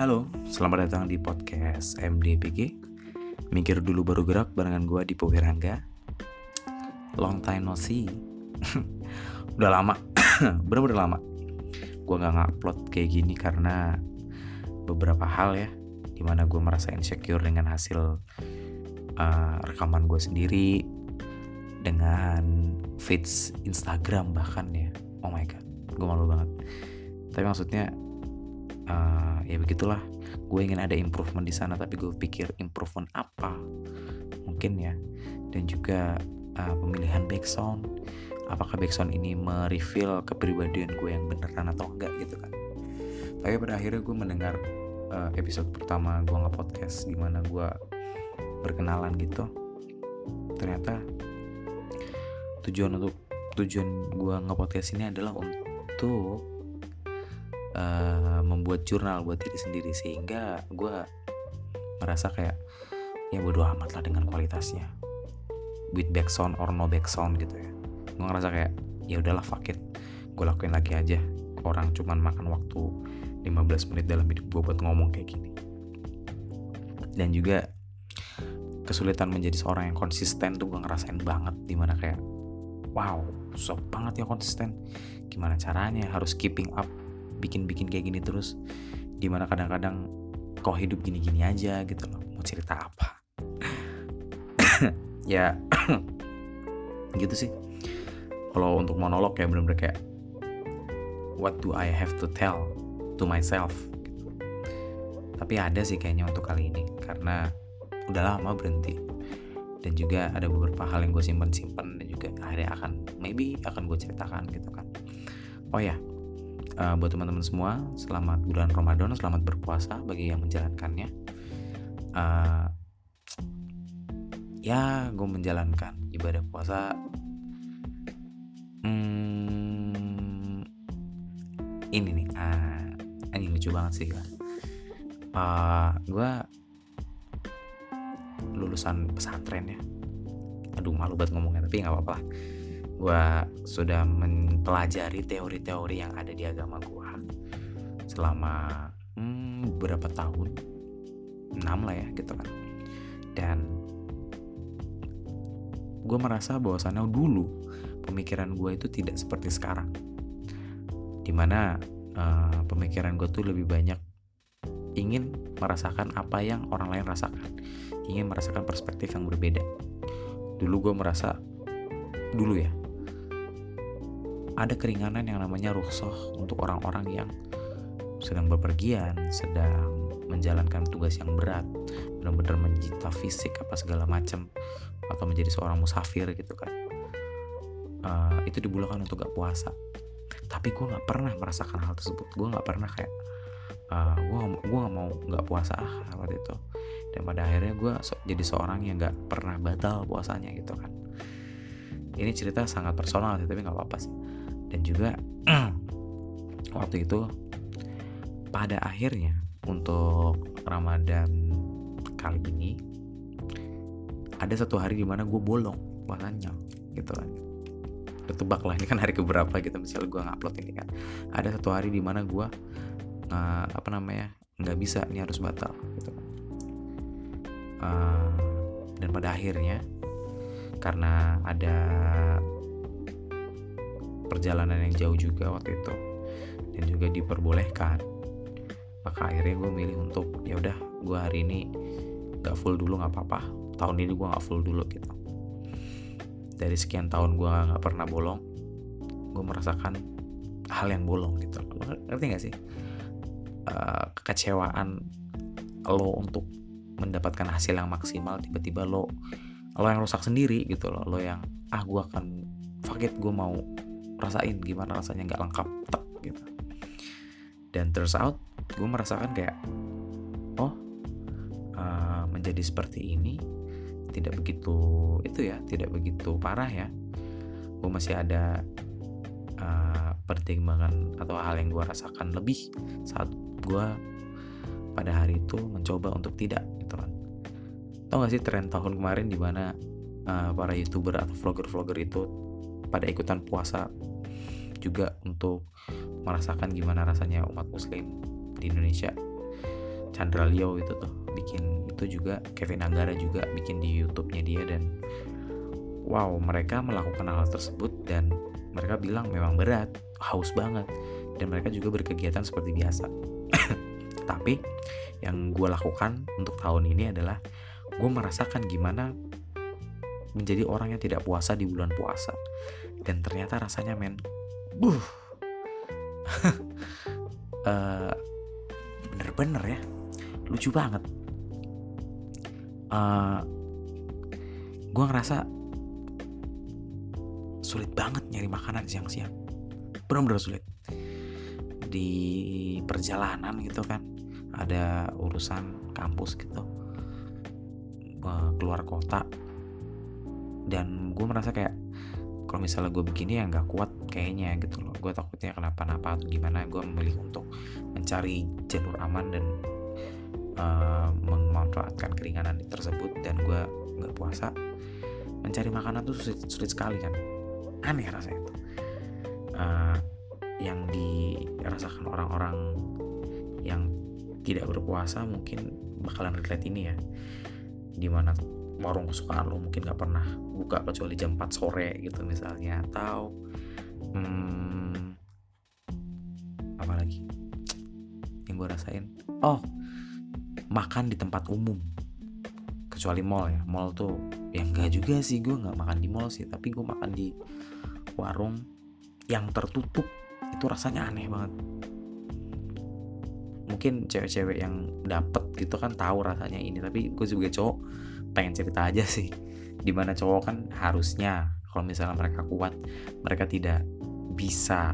Halo, selamat datang di podcast MDPG Mikir dulu baru gerak barengan gue di Powirangga Long time no see. Udah lama, bener-bener lama? Gue gak ngupload kayak gini karena beberapa hal ya Di mana gue merasa insecure dengan hasil uh, rekaman gue sendiri Dengan feeds Instagram bahkan ya. Oh my god, gue malu banget. Tapi maksudnya uh, ya begitulah. Gue ingin ada improvement di sana tapi gue pikir improvement apa? Mungkin ya. Dan juga uh, pemilihan background. Apakah background ini mereveal kepribadian gue yang beneran atau enggak gitu kan? Tapi pada akhirnya gue mendengar uh, episode pertama gue nge-podcast di mana gue berkenalan gitu. Ternyata tujuan untuk tujuan gue nge-podcast ini adalah untuk uh, membuat jurnal buat diri sendiri sehingga gue merasa kayak ya bodo amat lah dengan kualitasnya. With background or no background gitu ya. Gue ngerasa kayak ya udahlah fuck it. Gue lakuin lagi aja. Orang cuman makan waktu 15 menit dalam hidup gue buat ngomong kayak gini. Dan juga kesulitan menjadi seorang yang konsisten tuh gue ngerasain banget. Di mana kayak wow susah banget ya konsisten. Gimana caranya harus keeping up bikin-bikin kayak gini terus di mana kadang-kadang kok hidup gini-gini aja gitu loh mau cerita apa? Ya gitu sih. Kalau untuk monolog ya bener-bener kayak what do I have to tell to myself? Tapi ada sih kayaknya untuk kali ini karena udah lama berhenti. Dan juga ada beberapa hal yang gue simpan-simpan dan juga akhirnya akan maybe akan gue ceritakan gitu kan. Oh ya uh, buat teman-teman semua selamat bulan Ramadan selamat berpuasa bagi yang menjalankannya. Uh, ya gue menjalankan ibadah puasa. Hmm, ini nih uh, ini lucu banget sih gue uh, gue lulusan pesantren ya. Aduh malu banget ngomongnya tapi nggak apa-apa gue sudah mempelajari teori-teori yang ada di agama gue selama hmm, beberapa tahun? Enam lah ya gitu kan. Dan gue merasa bahwasannya dulu pemikiran gue itu tidak seperti sekarang. Di mana uh, pemikiran gue tuh lebih banyak ingin merasakan apa yang orang lain rasakan. Ingin merasakan perspektif yang berbeda. Dulu gue merasa dulu ya ada keringanan yang namanya rukhsah untuk orang-orang yang sedang bepergian, sedang menjalankan tugas yang berat, benar-benar mencipta fisik apa segala macam, atau menjadi seorang musafir gitu kan. Uh, itu dibulakan untuk gak puasa. Tapi gue gak pernah merasakan hal tersebut. Gue gak pernah kayak uh, gue gue gak mau gak puasa ah waktu itu. Dan pada akhirnya gue so, jadi seorang yang gak pernah batal puasanya gitu kan. Ini cerita sangat personal sih, tapi gak apa-apa sih dan juga waktu itu pada akhirnya untuk Ramadan kali ini ada satu hari di mana gue bolong puasanya gitu kan. Udah tebak lah ini kan hari keberapa gitu misalnya gue ngupload ini kan. Ada satu hari di mana gue uh, apa namanya nggak bisa ini harus batal gitu uh, dan pada akhirnya karena ada perjalanan yang jauh juga waktu itu. Dan juga diperbolehkan. Maka akhirnya gue milih untuk ya udah gue hari ini gak full dulu nggak apa-apa. Tahun ini gue nggak full dulu gitu. Dari sekian tahun gue nggak pernah bolong gue merasakan hal yang bolong gitu. Lo ngerti gak sih? Uh, kekecewaan lo untuk mendapatkan hasil yang maksimal tiba-tiba lo lo yang rusak sendiri gitu loh. Lo yang ah gue akan fuck it gue mau rasain gimana rasanya nggak lengkap tek gitu. Dan turns out gue merasakan kayak oh uh, menjadi seperti ini tidak begitu itu ya tidak begitu parah ya. Gue masih ada uh, pertimbangan atau hal yang gue rasakan lebih saat gue pada hari itu mencoba untuk tidak gitu kan. Tau gak sih tren tahun kemarin di mana uh, para youtuber atau vlogger-vlogger itu pada ikutan puasa juga untuk merasakan gimana rasanya umat muslim di Indonesia. Chandra Leo itu tuh bikin itu juga Kevin Anggara juga bikin di YouTube-nya dia dan wow mereka melakukan hal tersebut dan mereka bilang memang berat haus banget. Dan mereka juga berkegiatan seperti biasa. Tapi yang gue lakukan untuk tahun ini adalah gue merasakan gimana menjadi orang yang tidak puasa di bulan puasa. Dan ternyata rasanya men buh. Uh, bener-bener ya. Lucu banget. Uh, gue ngerasa sulit banget nyari makanan siang-siang. Bener-bener sulit. Di perjalanan gitu kan ada urusan kampus gitu. Keluar kota dan gue merasa kayak kalau misalnya gue begini ya nggak kuat kayaknya gitu loh. Gue takutnya kenapa-napa atau gimana gue memilih untuk mencari jalur aman dan uh, memanfaatkan keringanan tersebut. Dan gue nggak puasa mencari makanan tuh sulit, sulit sekali kan. Aneh rasanya itu uh, yang dirasakan orang-orang yang tidak berpuasa mungkin bakalan relate ini ya. Di mana warung kesukaan lo mungkin gak pernah buka kecuali jam 4 sore gitu misalnya atau hmm, apa lagi? Yang gue rasain oh makan di tempat umum. Kecuali mall ya mall tuh yang enggak juga sih gue nggak makan di mall sih tapi gue makan di warung yang tertutup. Itu rasanya aneh banget. Mungkin cewek-cewek yang dapet gitu kan tahu rasanya ini tapi gue sebagai cowok pengen cerita aja sih. Di mana cowok kan harusnya kalau misalnya mereka kuat mereka tidak bisa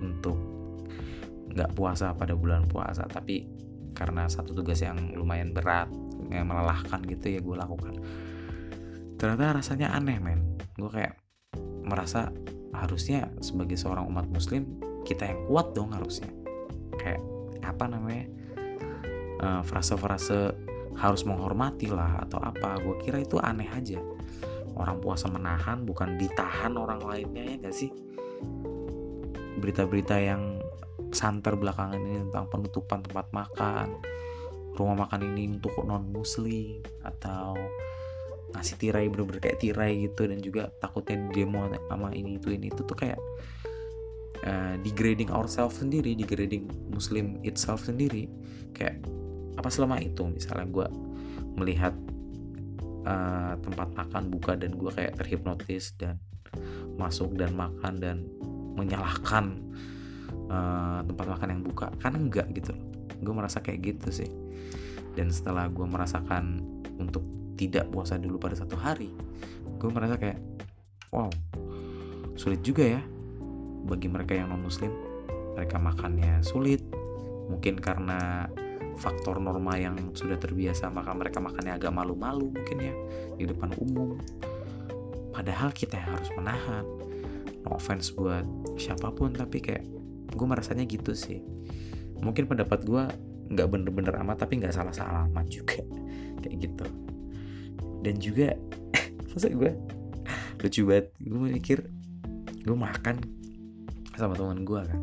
untuk nggak puasa pada bulan puasa. Tapi karena satu tugas yang lumayan berat yang melelahkan gitu ya gue lakukan. Ternyata rasanya aneh men. Gue kayak merasa harusnya sebagai seorang umat muslim kita yang kuat dong harusnya. Kayak apa namanya uh, frase-frase harus menghormati lah atau apa. Gue kira itu aneh aja. Orang puasa menahan bukan ditahan orang lainnya ya gak sih? Berita-berita yang santer belakangan ini tentang penutupan tempat makan rumah makan ini untuk non muslim atau ngasih tirai bener-bener kayak tirai gitu dan juga takutnya demo sama ini itu ini itu tuh kayak uh, degrading ourselves sendiri degrading muslim itself sendiri. Kayak apa selama itu misalnya gue melihat uh, tempat makan buka dan gue kayak terhipnotis dan masuk dan makan dan menyalahkan uh, tempat makan yang buka karena enggak gitu gue merasa kayak gitu sih. Dan setelah gue merasakan untuk tidak puasa dulu pada satu hari gue merasa kayak wow sulit juga ya bagi mereka yang non muslim mereka makannya sulit mungkin karena faktor norma yang sudah terbiasa maka mereka makannya agak malu-malu mungkin ya di depan umum. Padahal kita harus menahan. No offense buat siapa pun tapi kayak gue merasanya gitu sih. Mungkin pendapat gue nggak bener-bener amat tapi nggak salah-salah amat juga. Kayak gitu. Dan juga masa gue lucu banget gue mikir gue makan sama teman gue kan.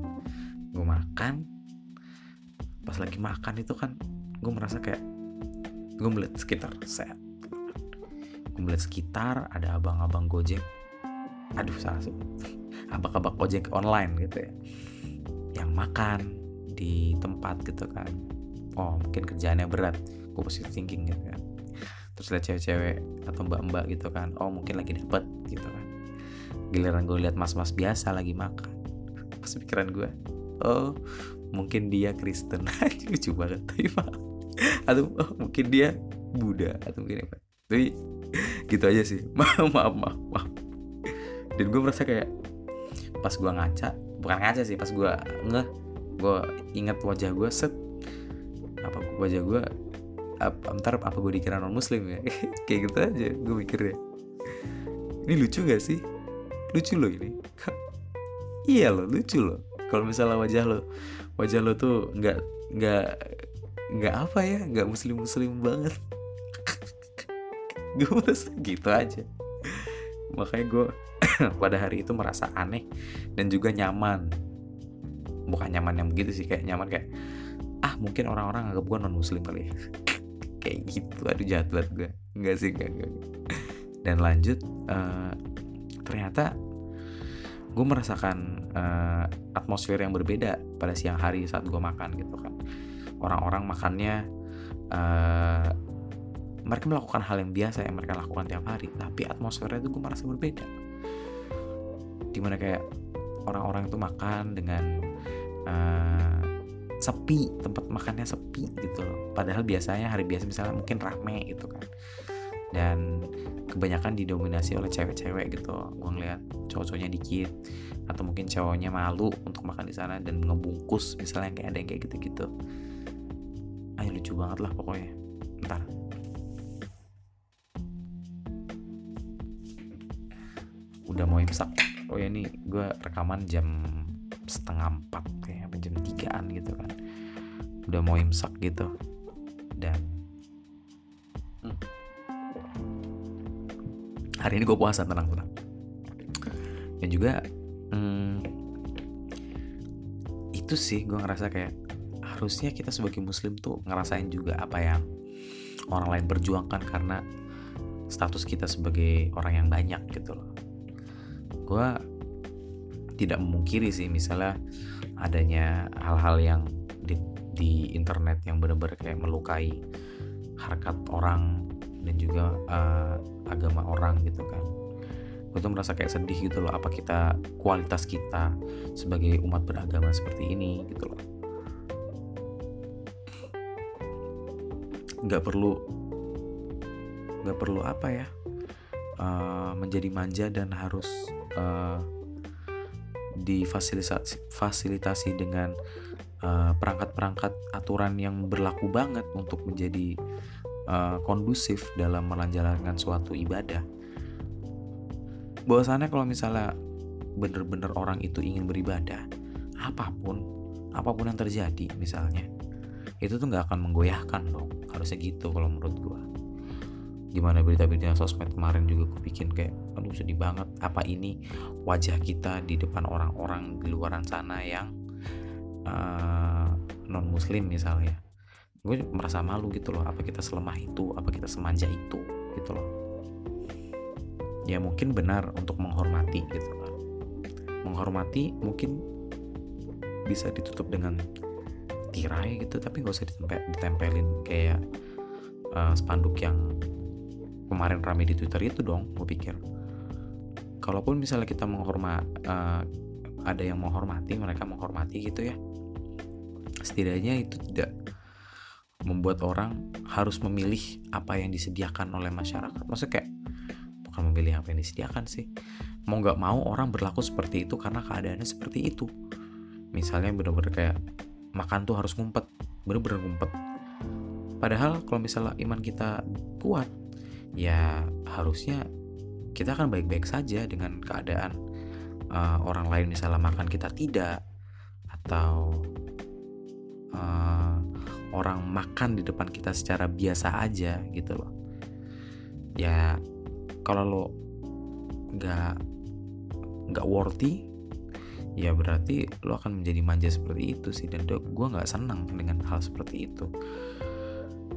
Gue makan pas lagi makan itu kan gue merasa kayak gue melihat sekitar set. Gue melihat sekitar ada abang-abang gojek. Aduh salah sebut abang-abang gojek online gitu ya. Yang makan di tempat gitu kan. Oh mungkin kerjaannya berat. Gue positive thinking gitu kan. Terus lihat cewek-cewek atau mbak-mbak gitu kan. Oh mungkin lagi dapet gitu kan. Giliran gue lihat mas-mas biasa lagi makan. Pas pikiran gue oh mungkin dia Kristen. Lucu banget. Tapi maaf atau oh, mungkin dia Buddha atau mungkin apa. Tapi gitu aja sih. Maaf maaf maaf, maaf. dan gue merasa kayak pas gue ngaca bukan ngaca sih pas gue ngeh gue ingat wajah gue set. Apa wajah gue apa, ntar apa gue dikira non muslim ya? Kayak gitu aja gue mikir ya ini lucu gak sih? Lucu loh ini. Iya loh lucu loh. Kalau misalnya wajah lo wajah lo tuh nggak nggak nggak apa ya nggak muslim muslim banget. Gue merasa gitu aja. Makanya gue pada hari itu merasa aneh dan juga nyaman. Bukan nyaman yang begitu sih kayak nyaman kayak ah mungkin orang-orang anggap gue non muslim kali ya. Kayak gitu. Aduh jahat banget gue. Enggak sih enggak, enggak. dan lanjut uh, ternyata gue merasakan uh, atmosfer yang berbeda pada siang hari saat gue makan gitu kan. Orang-orang makannya uh, mereka melakukan hal yang biasa yang mereka lakukan tiap hari tapi atmosfernya itu gue merasa berbeda. Di mana kayak orang-orang itu makan dengan uh, sepi tempat makannya sepi gitu loh. Padahal biasanya hari biasa misalnya mungkin rame gitu kan dan kebanyakan didominasi oleh cewek-cewek gitu. Gue ngeliat cowok-cowoknya dikit atau mungkin cowoknya malu untuk makan di sana dan ngebungkus misalnya kayak ada yang kayak gitu-gitu. Ayo lucu banget lah pokoknya. Ntar. Udah mau imsak. Oh ya nih gue rekaman jam setengah empat kayak jam tigaan gitu kan. Udah mau imsak gitu. Dan hari ini gue puasa tenang tenang. Dan juga hmm, itu sih gue ngerasa kayak harusnya kita sebagai muslim tuh ngerasain juga apa yang orang lain perjuangkan karena status kita sebagai orang yang banyak gitu loh. Gue tidak memungkiri sih misalnya adanya hal-hal yang di, di internet yang benar-benar kayak melukai harkat orang dan juga uh, agama orang gitu kan. Gue tuh merasa kayak sedih gitu loh apa kita kualitas kita sebagai umat beragama seperti ini gitu loh. Nggak perlu nggak perlu apa ya uh, menjadi manja dan harus uh, difasilitasi fasilitasi dengan eh, perangkat-perangkat uh, aturan yang berlaku banget untuk menjadi uh, kondusif dalam menjalankan suatu ibadah. Bahwasannya kalau misalnya bener-bener orang itu ingin beribadah, apa pun, apa pun yang terjadi misalnya, itu tuh nggak akan menggoyahkan dong. Harusnya gitu kalau menurut gue gimana berita-berita sosmed kemarin juga gue bikin kayak aduh sedih banget apa ini wajah kita di depan orang-orang di luaran sana yang uh, eh, non muslim misalnya gue merasa malu gitu loh apa kita selemah itu apa kita semanja itu gitu loh. Ya mungkin benar untuk menghormati gitu kan. Menghormati mungkin bisa ditutup dengan tirai gitu tapi nggak usah ditempel, ditempelin kayak uh, spanduk yang kemarin rame di Twitter itu dong gue pikir. Kalaupun misalnya kita menghormat uh, ada yang menghormati mereka menghormati gitu ya. Setidaknya itu tidak membuat orang harus memilih apa yang disediakan oleh masyarakat. Maksudnya kayak bukan memilih apa yang disediakan sih. Mau nggak mau orang berlaku seperti itu karena keadaannya seperti itu. Misalnya bener-bener kayak makan tuh harus ngumpet bener-bener ngumpet. Padahal kalau misalnya iman kita kuat ya harusnya kita akan baik-baik saja dengan keadaan uh, orang lain misalnya makan kita tidak atau orang makan di depan kita secara biasa aja gitu loh. Ya kalau lo nggak nggak worthy ya berarti lo akan menjadi manja seperti itu sih. Dan gue nggak senang dengan hal seperti itu.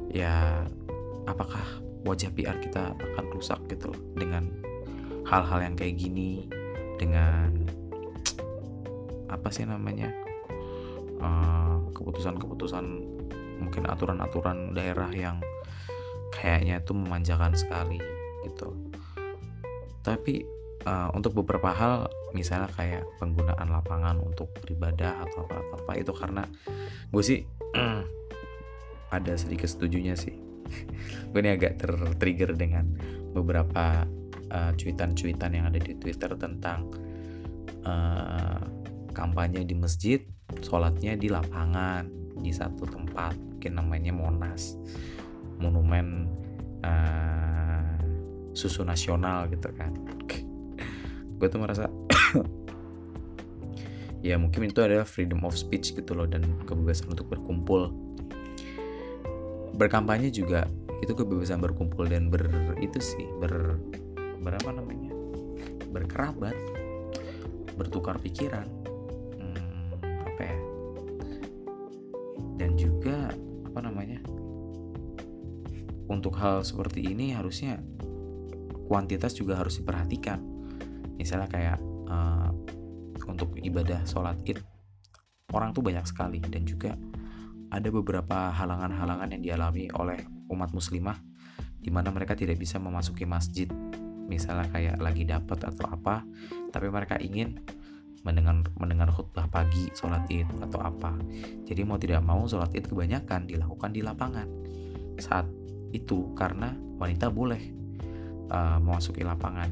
Ya apakah wajah PR kita akan rusak gitu loh dengan hal-hal yang kayak gini? Dengan apa sih namanya? Eh, keputusan-keputusan mungkin aturan-aturan daerah yang kayaknya itu memanjakan sekali gitu. Tapi uh, untuk beberapa hal misalnya kayak penggunaan lapangan untuk beribadah atau apa apa itu karena gue sih ada sedikit setujunya sih. Gue ini agak tertrigger dengan beberapa uh, cuitan-cuitan yang ada di Twitter tentang uh, kampanye di masjid, sholatnya di lapangan di satu tempat, mungkin namanya Monas, monumen uh, susu nasional gitu kan. gue tuh merasa ya mungkin itu adalah freedom of speech gitu loh dan kebebasan untuk berkumpul. Berkampanye juga itu kebebasan berkumpul dan ber itu sih ber berapa namanya? Berkerabat bertukar pikiran hal seperti ini harusnya kuantitas juga harus diperhatikan. Misalnya kayak uh, untuk ibadah sholat id orang tuh banyak sekali. Dan juga ada beberapa halangan-halangan yang dialami oleh umat muslimah di mana mereka tidak bisa memasuki masjid. Misalnya kayak lagi dapat atau apa tapi mereka ingin mendengar mendengar khutbah pagi sholat id atau apa. Jadi mau tidak mau sholat id kebanyakan dilakukan di lapangan. Saat itu karena wanita boleh uh, memasuki lapangan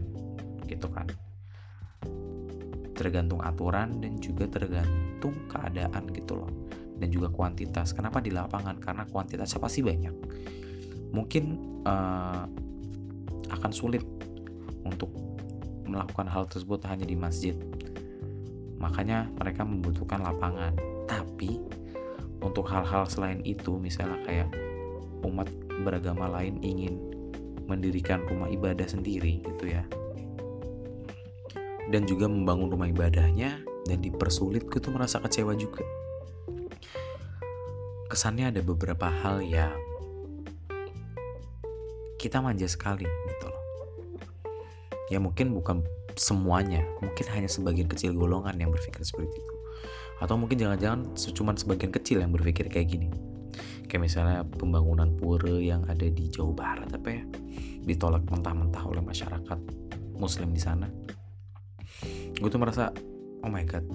gitu kan tergantung aturan dan juga tergantung keadaan gitu loh dan juga kuantitas kenapa di lapangan karena kuantitasnya pasti banyak mungkin uh, akan sulit untuk melakukan hal tersebut hanya di masjid. Makanya mereka membutuhkan lapangan. Tapi untuk hal-hal selain itu, misalnya kayak umat beragama lain ingin mendirikan rumah ibadah sendiri gitu ya. Dan juga membangun rumah ibadahnya dan dipersulit gitu merasa kecewa juga. Kesannya ada beberapa hal yang kita manja sekali gitu loh ya mungkin bukan semuanya mungkin hanya sebagian kecil golongan yang berpikir seperti itu atau mungkin jangan-jangan cuma sebagian kecil yang berpikir kayak gini kayak misalnya pembangunan pura yang ada di Jawa Barat apa ya ditolak mentah-mentah oleh masyarakat muslim di sana. Gue tuh merasa oh my god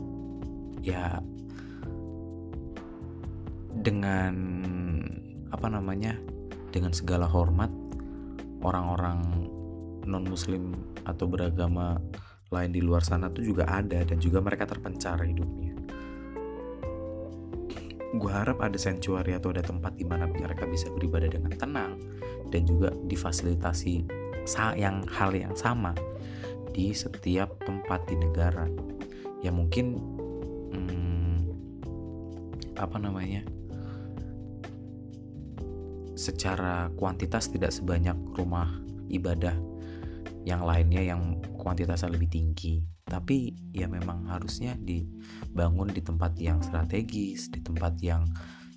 ya dengan apa namanya dengan segala hormat orang-orang non muslim atau beragama lain di luar sana tuh juga ada dan juga mereka terpencar hidupnya gue harap ada sanctuary atau ada tempat di mana mereka bisa beribadah dengan tenang dan juga difasilitasi yang hal yang sama di setiap tempat di negara. Ya mungkin hmm, apa namanya secara kuantitas tidak sebanyak rumah ibadah yang lainnya yang kuantitasnya lebih tinggi. Tapi ya memang harusnya dibangun di tempat yang strategis di tempat yang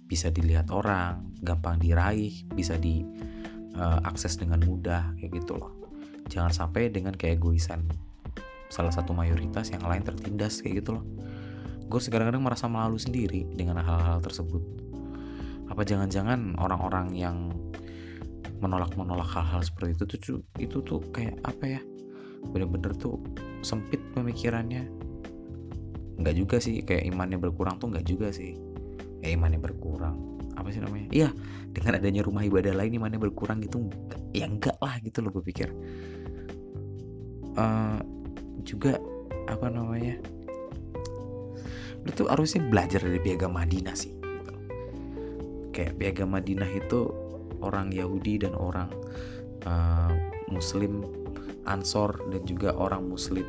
bisa dilihat orang gampang diraih bisa diakses uh, dengan mudah kayak gitu loh. Jangan sampai dengan keegoisan salah satu mayoritas yang lain tertindas kayak gitu loh. Gue kadang-kadang merasa malu sendiri dengan hal-hal tersebut. Apa jangan-jangan orang-orang yang menolak-menolak hal-hal seperti itu tuh itu tuh kayak apa ya? Bener-bener tuh sempit pemikirannya. Nggak juga sih kayak imannya berkurang tuh nggak juga sih. Ya imannya berkurang. Apa sih namanya? Iya dengan adanya rumah ibadah lain imannya berkurang gitu ya enggak lah gitu loh gue pikir uh, juga apa namanya? Lu tuh harusnya belajar dari piagam Madinah sih kayak piagam Madinah itu orang Yahudi dan orang uh, Muslim Ansor dan juga orang Muslim.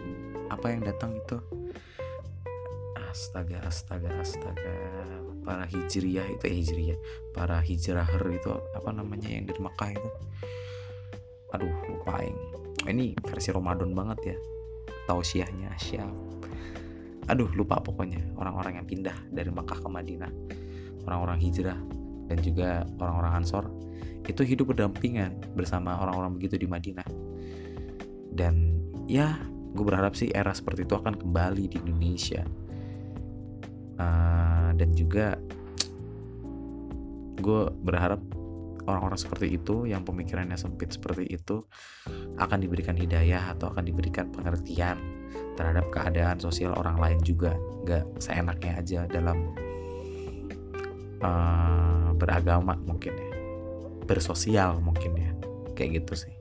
Apa yang datang itu? Astaga astaga astaga. Para hijriyah itu eh, hijriyah para hijraher itu apa namanya yang dari Makkah itu? Aduh lupain ini versi Ramadan banget ya. Tausiahnya siap. Aduh lupa pokoknya orang-orang yang pindah dari Makkah ke Madinah. Orang-orang hijrah dan juga orang-orang Ansor itu hidup berdampingan bersama orang-orang begitu di Madinah. Dan ya gue berharap sih era seperti itu akan kembali di Indonesia. Uh, dan juga gue berharap orang-orang seperti itu yang pemikirannya sempit seperti itu akan diberikan hidayah atau akan diberikan pengertian terhadap keadaan sosial orang lain juga. Gak seenaknya aja dalam uh, beragama mungkin ya bersosial mungkin ya. Kayak gitu sih.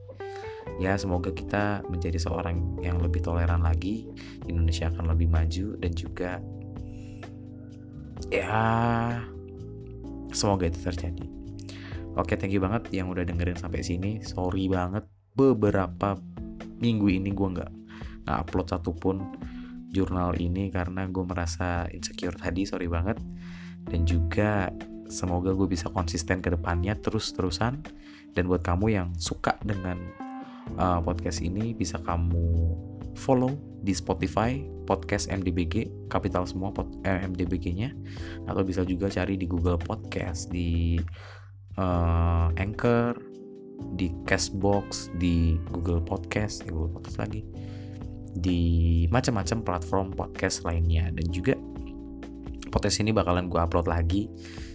Ya semoga kita menjadi seorang yang lebih toleran lagi Indonesia akan lebih maju dan juga ya semoga itu terjadi. Oke thank you banget yang udah dengerin sampai sini. Sorry banget beberapa minggu ini gue nggak nggak upload satupun jurnal ini karena gue merasa insecure tadi sorry banget. Dan juga semoga gue bisa konsisten ke depannya terus-terusan. Dan buat kamu yang suka dengan uh, podcast ini bisa kamu follow di Spotify podcast MDBG kapital semua pod, eh, MDBG-nya atau bisa juga cari di Google Podcast di uh, Anchor di Castbox, di Google Podcast, ya Google Podcast lagi, di macam-macam platform podcast lainnya. Dan juga podcast ini bakalan gue upload lagi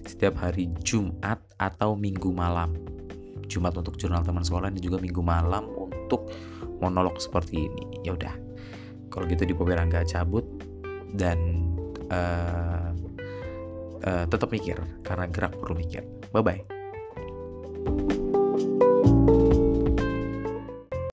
setiap hari Jumat atau Minggu malam. Jumat untuk jurnal teman sekolah dan juga Minggu malam untuk monolog seperti ini. Ya udah, kalau gitu di Poberangga cabut dan uh, uh, tetap mikir karena gerak perlu mikir. Bye bye.